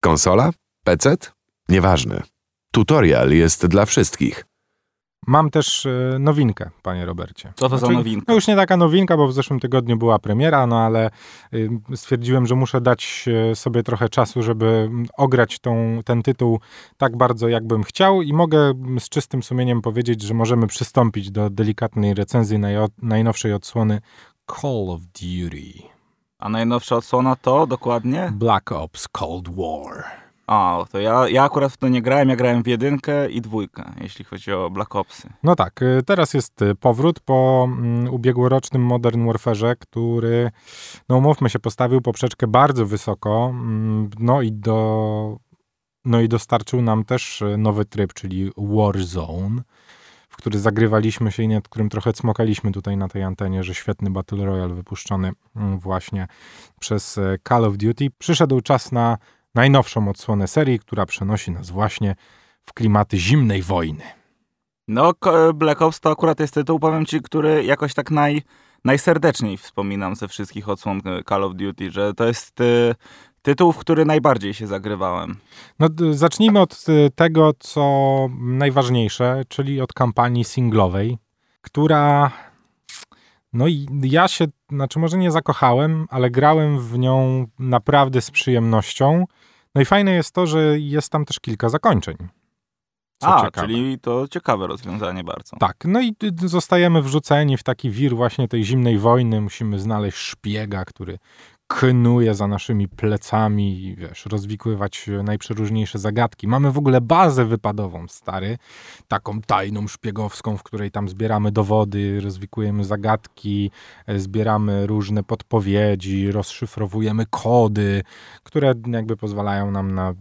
Konsola? PC? Nieważne. Tutorial jest dla wszystkich. Mam też e, nowinkę, panie Robercie. Co to za nowinka? No już nie taka nowinka, bo w zeszłym tygodniu była premiera, no ale y, stwierdziłem, że muszę dać e, sobie trochę czasu, żeby mm, ograć tą, ten tytuł tak bardzo, jakbym chciał i mogę mm, z czystym sumieniem powiedzieć, że możemy przystąpić do delikatnej recenzji naj, najnowszej odsłony Call of Duty. A najnowsza odsłona to dokładnie? Black Ops Cold War. A, to ja, ja akurat w to nie grałem, ja grałem w jedynkę i dwójkę, jeśli chodzi o Black Opsy. No tak, y, teraz jest y, powrót po mm, ubiegłorocznym Modern Warfare, który, no umówmy się, postawił poprzeczkę bardzo wysoko, mm, no i do, no i dostarczył nam też y, nowy tryb, czyli Warzone, który zagrywaliśmy się i nad którym trochę cmokaliśmy tutaj na tej antenie, że świetny Battle Royale wypuszczony mm, właśnie przez Call of Duty. Przyszedł czas na najnowszą odsłonę serii, która przenosi nas właśnie w klimaty zimnej wojny. No, Black Ops to akurat jest tytuł, powiem ci, który jakoś tak naj, najserdeczniej wspominam ze wszystkich odsłon Call of Duty, że to jest y, tytuł, w który najbardziej się zagrywałem. No, zacznijmy od y, tego, co najważniejsze, czyli od kampanii singlowej, która no i ja się, znaczy może nie zakochałem, ale grałem w nią naprawdę z przyjemnością. No i fajne jest to, że jest tam też kilka zakończeń. A, ciekawe. czyli to ciekawe rozwiązanie bardzo. Tak, no i zostajemy wrzuceni w taki wir właśnie tej zimnej wojny. Musimy znaleźć szpiega, który knuje za naszymi plecami wiesz, rozwikływać najprzeróżniejsze zagadki. Mamy w ogóle bazę wypadową, stary, taką tajną, szpiegowską, w której tam zbieramy dowody, rozwikujemy zagadki, e, zbieramy różne podpowiedzi, rozszyfrowujemy kody, które jakby pozwalają nam na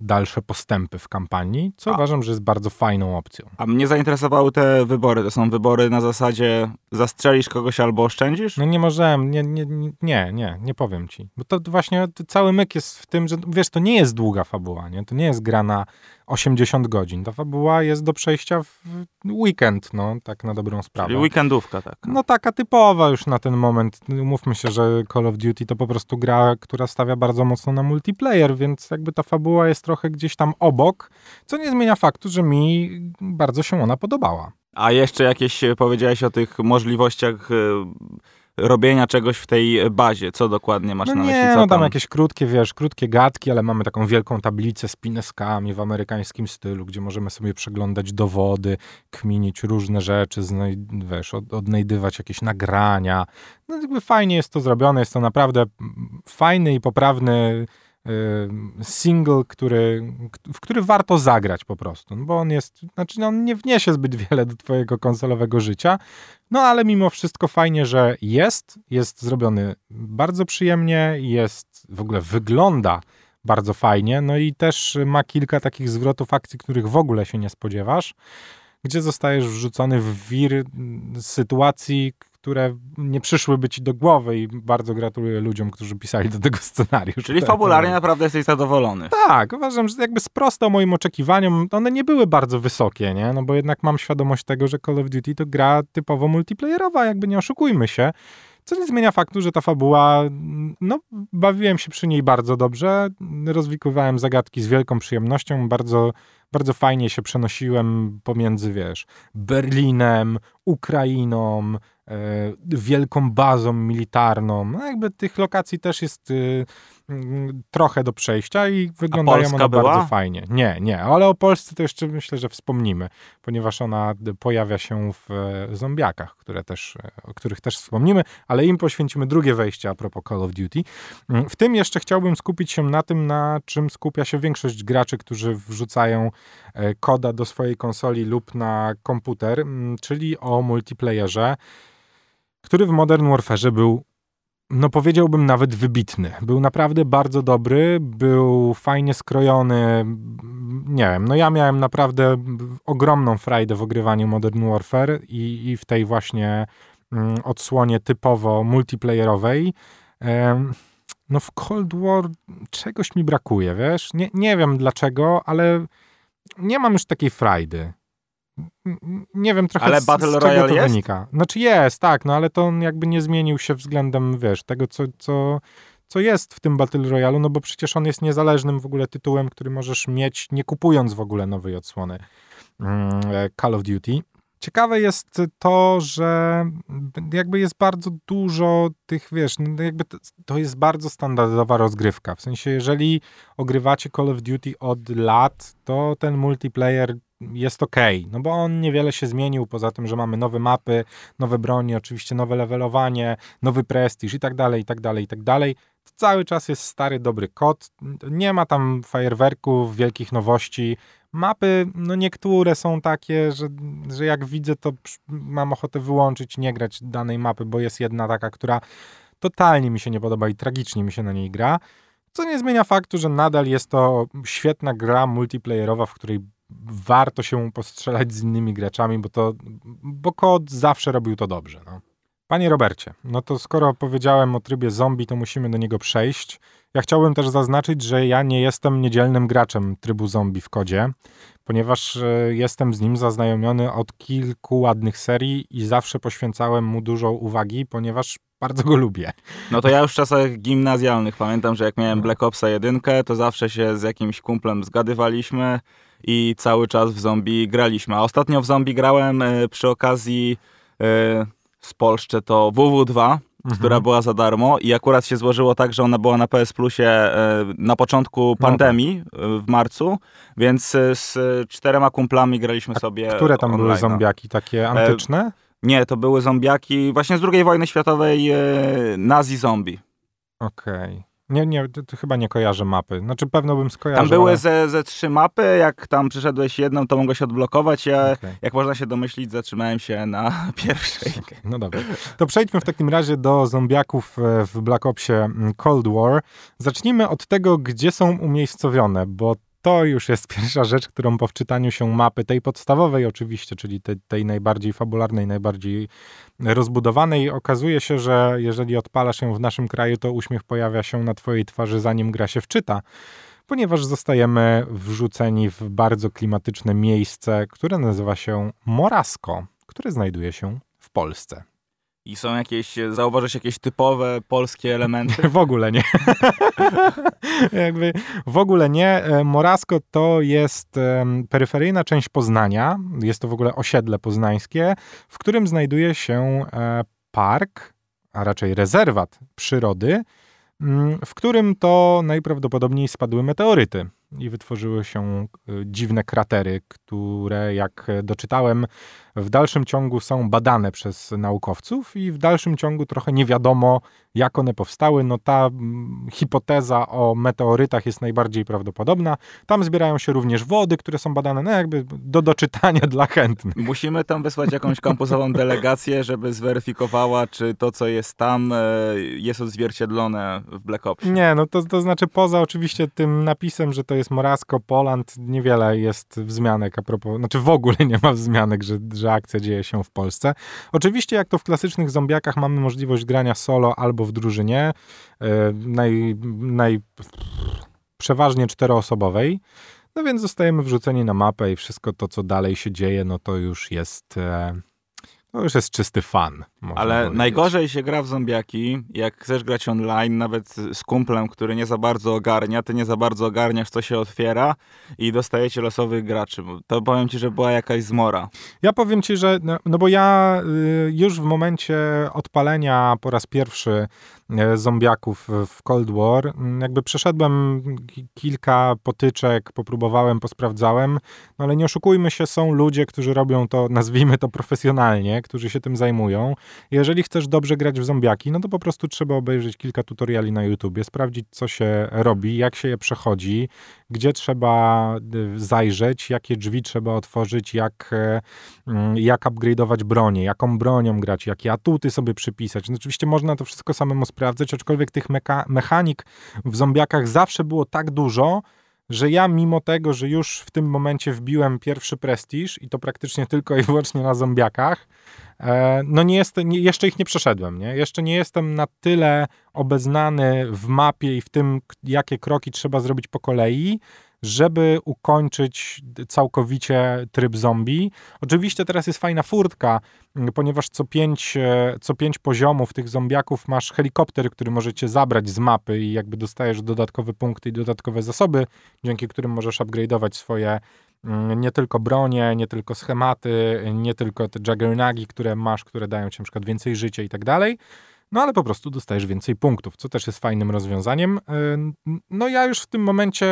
dalsze postępy w kampanii, co a, uważam, że jest bardzo fajną opcją. A mnie zainteresowały te wybory. To są wybory na zasadzie zastrzelisz kogoś albo oszczędzisz? No nie możemy, nie, nie, nie, nie, nie powiem ci. Bo to właśnie cały myk jest w tym, że wiesz, to nie jest długa fabuła, nie? To nie jest gra na 80 godzin. Ta fabuła jest do przejścia w weekend, no, tak na dobrą sprawę. Czyli weekendówka, tak. No taka typowa już na ten moment. Mówmy się, że Call of Duty to po prostu gra, która stawia bardzo mocno na multiplayer, więc jakby ta fabuła jest trochę gdzieś tam obok, co nie zmienia faktu, że mi bardzo się ona podobała. A jeszcze jakieś powiedziałeś o tych możliwościach e, robienia czegoś w tej bazie. Co dokładnie masz no na myśli? Nie, no tam? tam jakieś krótkie, wiesz, krótkie gadki, ale mamy taką wielką tablicę z pineskami w amerykańskim stylu, gdzie możemy sobie przeglądać dowody, kminić różne rzeczy, wiesz, od, odnajdywać jakieś nagrania. No jakby fajnie jest to zrobione, jest to naprawdę fajny i poprawny single, który, w który warto zagrać po prostu, no bo on jest, znaczy no on nie wniesie zbyt wiele do twojego konsolowego życia, no ale mimo wszystko fajnie, że jest, jest zrobiony bardzo przyjemnie, jest, w ogóle wygląda bardzo fajnie, no i też ma kilka takich zwrotów akcji, których w ogóle się nie spodziewasz, gdzie zostajesz wrzucony w wir sytuacji, które nie przyszłyby ci do głowy i bardzo gratuluję ludziom, którzy pisali do tego scenariusz. Czyli fabularnie naprawdę jesteś zadowolony. Tak, uważam, że jakby sprostał moim oczekiwaniom. One nie były bardzo wysokie, nie? No bo jednak mam świadomość tego, że Call of Duty to gra typowo multiplayerowa, jakby nie oszukujmy się. Co nie zmienia faktu, że ta fabuła, no, bawiłem się przy niej bardzo dobrze, rozwikływałem zagadki z wielką przyjemnością, bardzo, bardzo fajnie się przenosiłem pomiędzy, wiesz, Berlinem, Ukrainą, wielką bazą militarną. No jakby tych lokacji też jest y, trochę do przejścia i wyglądają one była? bardzo fajnie. Nie, nie, ale o Polsce to jeszcze myślę, że wspomnimy, ponieważ ona pojawia się w e, zombiakach, które też, e, o których też wspomnimy, ale im poświęcimy drugie wejście a propos Call of Duty. Mm, w tym jeszcze chciałbym skupić się na tym, na czym skupia się większość graczy, którzy wrzucają e, koda do swojej konsoli lub na komputer, mm, czyli o multiplayerze, który w Modern Warfare był no powiedziałbym nawet wybitny. Był naprawdę bardzo dobry, był fajnie skrojony. Nie wiem, no ja miałem naprawdę ogromną frajdę w ogrywaniu Modern Warfare i, i w tej właśnie mm, odsłonie typowo multiplayerowej. no w Cold War czegoś mi brakuje, wiesz? Nie, nie wiem dlaczego, ale nie mam już takiej frajdy nie wiem trochę ale z, Battle z Royale jest? wynika. Znaczy jest, tak, no ale to on jakby nie zmienił się względem, wiesz, tego, co, co, co jest w tym Battle Royale, no bo przecież on jest niezależnym w ogóle tytułem, który możesz mieć nie kupując w ogóle nowej odsłony mm, Call of Duty. Ciekawe jest to, że jakby jest bardzo dużo tych, wiesz, jakby to jest bardzo standardowa rozgrywka. W sensie, jeżeli ogrywacie Call of Duty od lat, to ten multiplayer jest ok, no bo on niewiele się zmienił, poza tym, że mamy nowe mapy, nowe broni, oczywiście nowe levelowanie, nowy prestiż i tak dalej, i tak dalej, i tak dalej. To cały czas jest stary, dobry kod, nie ma tam fajerwerków, wielkich nowości, Mapy, no niektóre są takie, że, że jak widzę, to mam ochotę wyłączyć, nie grać danej mapy, bo jest jedna taka, która totalnie mi się nie podoba i tragicznie mi się na niej gra. Co nie zmienia faktu, że nadal jest to świetna gra multiplayerowa, w której warto się postrzelać z innymi graczami, bo to, bo kod zawsze robił to dobrze. No. Panie Robercie, no to skoro powiedziałem o trybie zombie, to musimy do niego przejść. Ja chciałbym też zaznaczyć, że ja nie jestem niedzielnym graczem trybu zombie w kodzie, ponieważ e, jestem z nim zaznajomiony od kilku ładnych serii i zawsze poświęcałem mu dużo uwagi, ponieważ bardzo go lubię. No to ja już w czasach gimnazjalnych pamiętam, że jak miałem no. Black Opsa 1, to zawsze się z jakimś kumplem zgadywaliśmy i cały czas w zombie graliśmy. A ostatnio w zombie grałem e, przy okazji e, z Polszczy to WW2, mhm. która była za darmo i akurat się złożyło tak, że ona była na PS Plusie e, na początku no pandemii no. w marcu, więc e, z czterema kumplami graliśmy A sobie Które tam online. były zombiaki? Takie antyczne? Nie, to były zombiaki właśnie z II wojny światowej nazi zombie. Okej. Okay. Nie, nie, to, chyba nie kojarzę mapy. Znaczy pewno bym skojarzył. Tam były ale... ze, ze trzy mapy, jak tam przyszedłeś jedną, to mogłeś odblokować. Ja, okay. jak można się domyślić, zatrzymałem się na pierwszej. Okay, no dobra. To przejdźmy w takim razie do zombiaków e, w Black Opsie mm, Cold War. Zacznijmy od tego, gdzie są umiejscowione, bo to już jest pierwsza rzecz, którą po wczytaniu się mapy, tej podstawowej oczywiście, czyli tej, tej najbardziej fabularnej, najbardziej rozbudowanej, okazuje się, że jeżeli odpalasz ją w naszym kraju, to uśmiech pojawia się na twojej twarzy, zanim gra się wczyta ponieważ zostajemy wrzuceni w bardzo klimatyczne miejsce, które nazywa się Morasko, które znajduje się w Polsce. I są jakieś, zauważysz jakieś typowe polskie elementy? w ogóle nie. Jakby w ogóle nie. E, Morasko to jest peryferyjna część Poznania. Jest to w ogóle osiedle poznańskie, w którym znajduje się e, park, a raczej rezerwat przyrody, mm, w którym to najprawdopodobniej spadły meteoryty i wytworzyły się e, dziwne kratery, które jak doczytałem w dalszym ciągu są badane przez naukowców i w dalszym ciągu trochę nie wiadomo, jak one powstały. No ta mm, hipoteza o meteorytach jest najbardziej prawdopodobna. Tam zbierają się również wody, które są badane, no jakby do doczytania dla chętnych. Musimy tam wysłać jakąś kampusową delegację, żeby zweryfikowała, czy to, co jest tam, e, jest odzwierciedlone w Black Ops. Nie, no to, to znaczy poza oczywiście tym napisem, że to jest Morasko, Poland, niewiele jest wzmianek a propos, znaczy w ogóle nie ma wzmianek, że, że akcja dzieje się w Polsce. Oczywiście, jak to w klasycznych zombiakach, mamy możliwość grania solo albo w drużynie, e, naj, naj, przeważnie czteroosobowej. No więc zostajemy wrzuceni na mapę i wszystko to, co dalej się dzieje, no to już jest e, to już jest czysty fan. Ale powiedzieć. najgorzej się gra w zombiaki, jak chcesz grać online, nawet z kumplem, który nie za bardzo ogarnia, ty nie za bardzo ogarniasz, co się otwiera i dostajecie losowych graczy. To powiem ci, że była jakaś zmora. Ja powiem ci, że, no, no bo ja y, już w momencie odpalenia po raz pierwszy E, zombiaków w Cold War. Mm, jakby przeszedłem kilka potyczek, popróbowałem, posprawdzałem, no ale nie oszukujmy się, są ludzie, którzy robią to, nazwijmy to profesjonalnie, którzy się tym zajmują. Jeżeli chcesz dobrze grać w zombiaki, no to po prostu trzeba obejrzeć kilka tutoriali na YouTubie, sprawdzić, co się robi, jak się je przechodzi, gdzie trzeba y, zajrzeć, jakie drzwi trzeba otworzyć, jak, e, mm, jak upgrade'ować bronię, jaką bronią grać, jakie atuty sobie przypisać. No oczywiście można to wszystko samemu sprawdzać, aczkolwiek tych meka- mechanik w zombiakach zawsze było tak dużo, że ja mimo tego, że już w tym momencie wbiłem pierwszy prestiż i to praktycznie tylko i wyłącznie na zombiakach, E, no nie jest, nie, jeszcze ich nie przeszedłem, nie? Jeszcze nie jestem na tyle obeznany w mapie i w tym, jakie kroki trzeba zrobić po kolei, żeby ukończyć całkowicie tryb zombie. Oczywiście teraz jest fajna furtka, ponieważ co pięć, e, co pięć poziomów tych zombiaków masz helikopter, który możecie zabrać z mapy i jakby dostajesz dodatkowe punkty i dodatkowe zasoby, dzięki którym możesz upgrade'ować swoje nie tylko bronie, nie tylko schematy, nie tylko te juggernagi, które masz, które dają ci przykład więcej życia i tak dalej. No ale po prostu dostajesz więcej punktów, co też jest fajnym rozwiązaniem. No ja już w tym momencie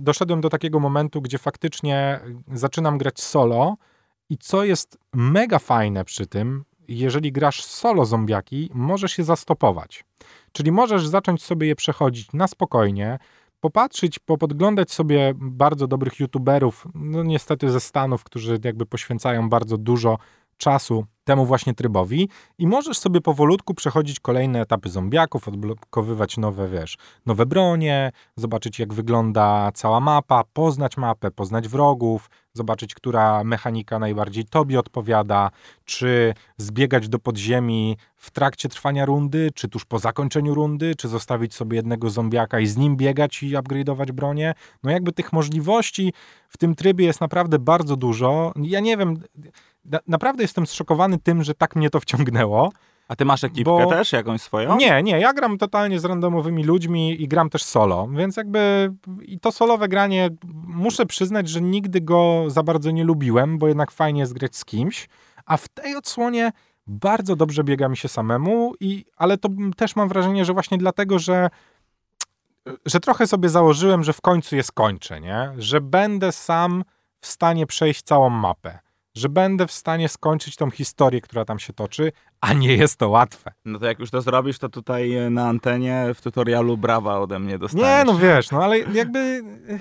doszedłem do takiego momentu, gdzie faktycznie zaczynam grać solo i co jest mega fajne przy tym, jeżeli grasz solo zombiaki, możesz się zastopować. Czyli możesz zacząć sobie je przechodzić na spokojnie, popatrzeć, popodglądać sobie bardzo dobrych youtuberów, no niestety ze Stanów, którzy jakby poświęcają bardzo dużo czasu temu właśnie trybowi i możesz sobie powolutku przechodzić kolejne etapy zombiaków, odblokowywać nowe, wiesz, nowe bronie, zobaczyć jak wygląda cała mapa, poznać mapę, poznać wrogów, zobaczyć, która mechanika najbardziej tobie odpowiada, czy zbiegać do podziemi w trakcie trwania rundy, czy tuż po zakończeniu rundy, czy zostawić sobie jednego zombiaka i z nim biegać i upgrade'ować bronię. No jakby tych możliwości w tym trybie jest naprawdę bardzo dużo. Ja nie wiem, naprawdę jestem zszokowany tym, że tak mnie to wciągnęło. A ty masz ekipkę bo... też, jakąś swoją? Nie, nie, ja gram totalnie z randomowymi ludźmi i gram też solo, więc jakby i to solowe granie, muszę przyznać, że nigdy go za bardzo nie lubiłem, bo jednak fajnie jest grać z kimś, a w tej odsłonie bardzo dobrze biega mi się samemu, i, ale to też mam wrażenie, że właśnie dlatego, że że trochę sobie założyłem, że w końcu je skończę, nie? Że będę sam w stanie przejść całą mapę że będę w stanie skończyć tą historię, która tam się toczy, a nie jest to łatwe. No to jak już to zrobisz, to tutaj e, na antenie w tutorialu brawa ode mnie dostaniesz. Nie, no wiesz, no ale jakby, e,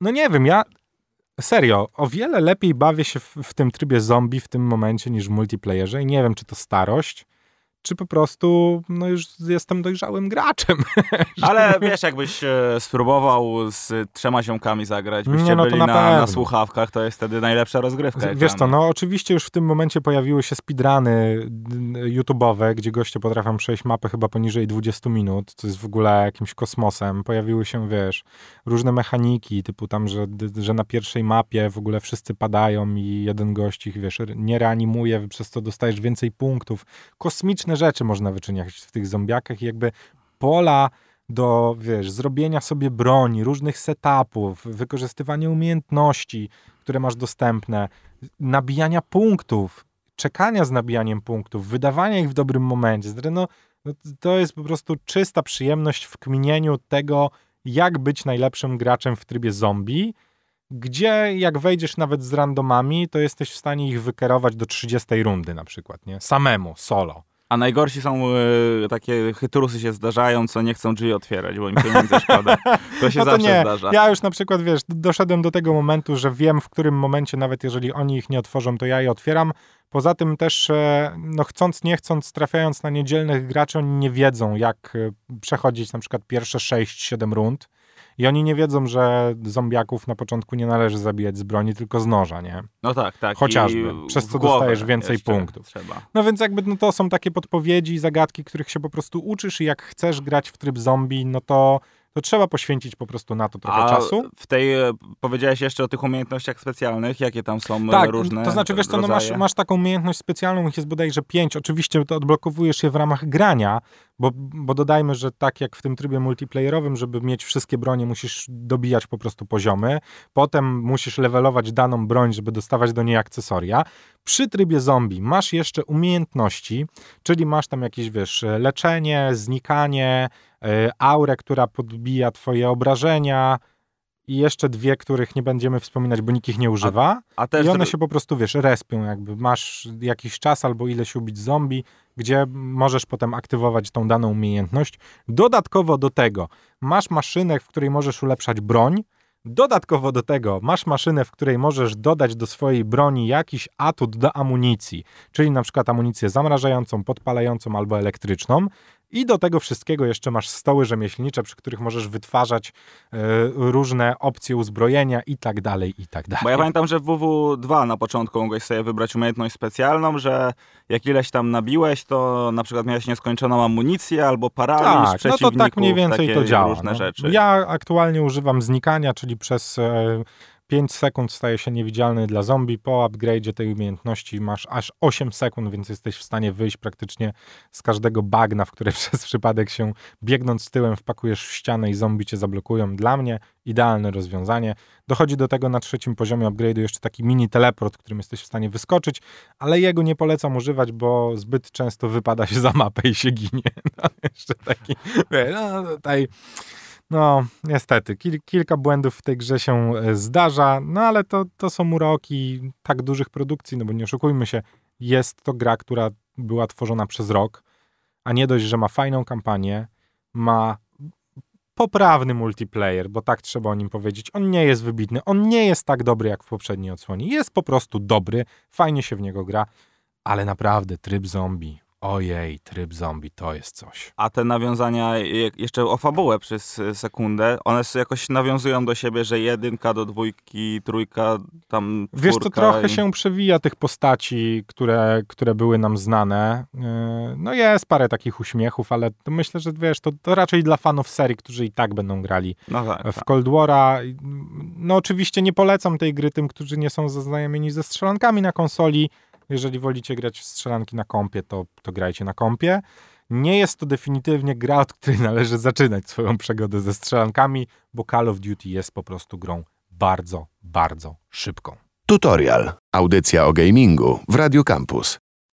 no nie wiem, ja serio, o wiele lepiej bawię się w, w tym trybie zombie w tym momencie niż w multiplayerze i nie wiem, czy to starość, czy po prostu no już jestem dojrzałym graczem. Ale wiesz, jakbyś e, spróbował z trzema ziomkami zagrać, byście nie, no byli na, na, na, słuchawkach, to jest wtedy najlepsza rozgrywka. Wiesz co, no oczywiście już w tym momencie pojawiły się speedruny YouTube'owe, gdzie goście potrafią przejść mapę chyba poniżej 20 minut, co jest w ogóle jakimś kosmosem. Pojawiły się, wiesz, różne mechaniki, typu tam, że, że na pierwszej mapie w ogóle wszyscy padają i jeden gość ich, wiesz, nie reanimuje, przez co dostajesz więcej punktów. Kosmiczne rzeczy można wyczyniać w tych zombiakach i jakby pola do, wiesz, zrobienia sobie broni, różnych setupów, wykorzystywania umiejętności, które masz dostępne, nabijania punktów, czekania z nabijaniem punktów, wydawania ich w dobrym momencie. No, no, to jest po prostu czysta przyjemność w kminieniu tego, jak być najlepszym graczem w trybie zombie, gdzie jak wejdziesz nawet z randomami, to jesteś w stanie ich wykerować do 30 rundy na przykład, nie? Samemu, solo. A najgorsi są y, takie chytrusy się zdarzają, co nie chcą drzwi otwierać, bo im pieniędzy szkoda. To się no to zawsze nie. zdarza. Ja już na przykład, wiesz, doszedłem do tego momentu, że wiem, w którym momencie, nawet jeżeli oni ich nie otworzą, to ja je otwieram. Poza tym też, e, no chcąc, nie chcąc, trafiając na niedzielnych graczy, oni nie wiedzą, jak e, przechodzić na przykład pierwsze 6-7 rund i oni nie wiedzą, że zombiaków na początku nie należy zabijać z broni, tylko z noża, nie? No tak, tak. Chociażby, I przez co dostajesz więcej punktów. Trzeba. No więc jakby no to są takie podpowiedzi i zagadki, których się po prostu uczysz i jak chcesz grać w tryb zombie, no to to trzeba poświęcić po prostu na to trochę A czasu. w tej, e, powiedziałeś jeszcze o tych umiejętnościach specjalnych, jakie tam są e, tak, różne to znaczy, wiesz co, no masz, masz taką umiejętność specjalną, ich jest bodajże pięć, oczywiście to odblokowujesz je w ramach grania, bo, bo dodajmy, że tak jak w tym trybie multiplayerowym, żeby mieć wszystkie bronie, musisz dobijać po prostu poziomy, potem musisz levelować daną broń, żeby dostawać do niej akcesoria. Przy trybie zombie masz jeszcze umiejętności, czyli masz tam jakieś, wiesz, leczenie, znikanie, aurę, która podbija twoje obrażenia i jeszcze dwie, których nie będziemy wspominać, bo nikt ich nie używa. A, a I one się po prostu, wiesz, respią jakby. Masz jakiś czas albo ileś ubić zombie, gdzie możesz potem aktywować tą daną umiejętność. Dodatkowo do tego masz maszynę, w której możesz ulepszać broń, Dodatkowo do tego masz maszynę, w której możesz dodać do swojej broni jakiś atut do amunicji, czyli na przykład amunicję zamrażającą, podpalającą albo elektryczną. I do tego wszystkiego jeszcze masz stoły rzemieślnicze, przy których możesz wytwarzać e, różne opcje uzbrojenia i tak dalej, i tak dalej. Bo ja pamiętam, że w WW2 na początku mogłeś sobie wybrać umiejętność specjalną, że jak ileś tam nabiłeś, to na przykład miałeś nieskończoną amunicję albo paraliż tak, no to tak mniej więcej to działa. różne no. rzeczy. Ja aktualnie używam znikania, czyli przez e, 5 sekund staje się niewidzialny dla zombie. Po upgrade'zie tej umiejętności masz aż 8 sekund, więc jesteś w stanie wyjść praktycznie z każdego bagna, w które przez przypadek się biegnąc tyłem wpakujesz w ścianę i zombie cię zablokują. Dla mnie idealne rozwiązanie. Dochodzi do tego na trzecim poziomie upgrade'u jeszcze taki mini teleport, którym jesteś w stanie wyskoczyć, ale jego nie polecam używać, bo zbyt często wypada się za mapę i się ginie. No, jeszcze taki, no tutaj no, niestety, kil, kilka błędów w tej grze się e, zdarza, no ale to, to są uroki tak dużych produkcji, no bo nie oszukujmy się, jest to gra, która była tworzona przez rok, a nie dość, że ma fajną kampanię, ma poprawny multiplayer, bo tak trzeba o nim powiedzieć. On nie jest wybitny, on nie jest tak dobry jak w poprzedniej odsłonie. Jest po prostu dobry, fajnie się w niego gra, ale naprawdę tryb zombie, ojej, tryb zombie, to jest coś. A te nawiązania, jeszcze o fabułę przez sekundę, one jakoś nawiązują do siebie, że jedynka do dwójki, trójka, tam Wiesz, to trochę i... się przewija tych postaci, które, które były nam znane. Yy, no jest parę takich uśmiechów, ale myślę, że wiesz, to, to raczej dla fanów serii, którzy i tak będą grali no tak, w tak. Cold War'a. No oczywiście nie polecam tej gry tym, którzy nie są zaznajomieni ze strzelankami na konsoli, jeżeli wolicie grać w strzelanki na kompie, to, to grajcie na kompie. Nie jest to definitywnie gra, od której należy zaczynać swoją przygodę ze strzelankami, bo Call of Duty jest po prostu grą bardzo, bardzo szybką. Tutorial. Audycja o gamingu w Radio Campus.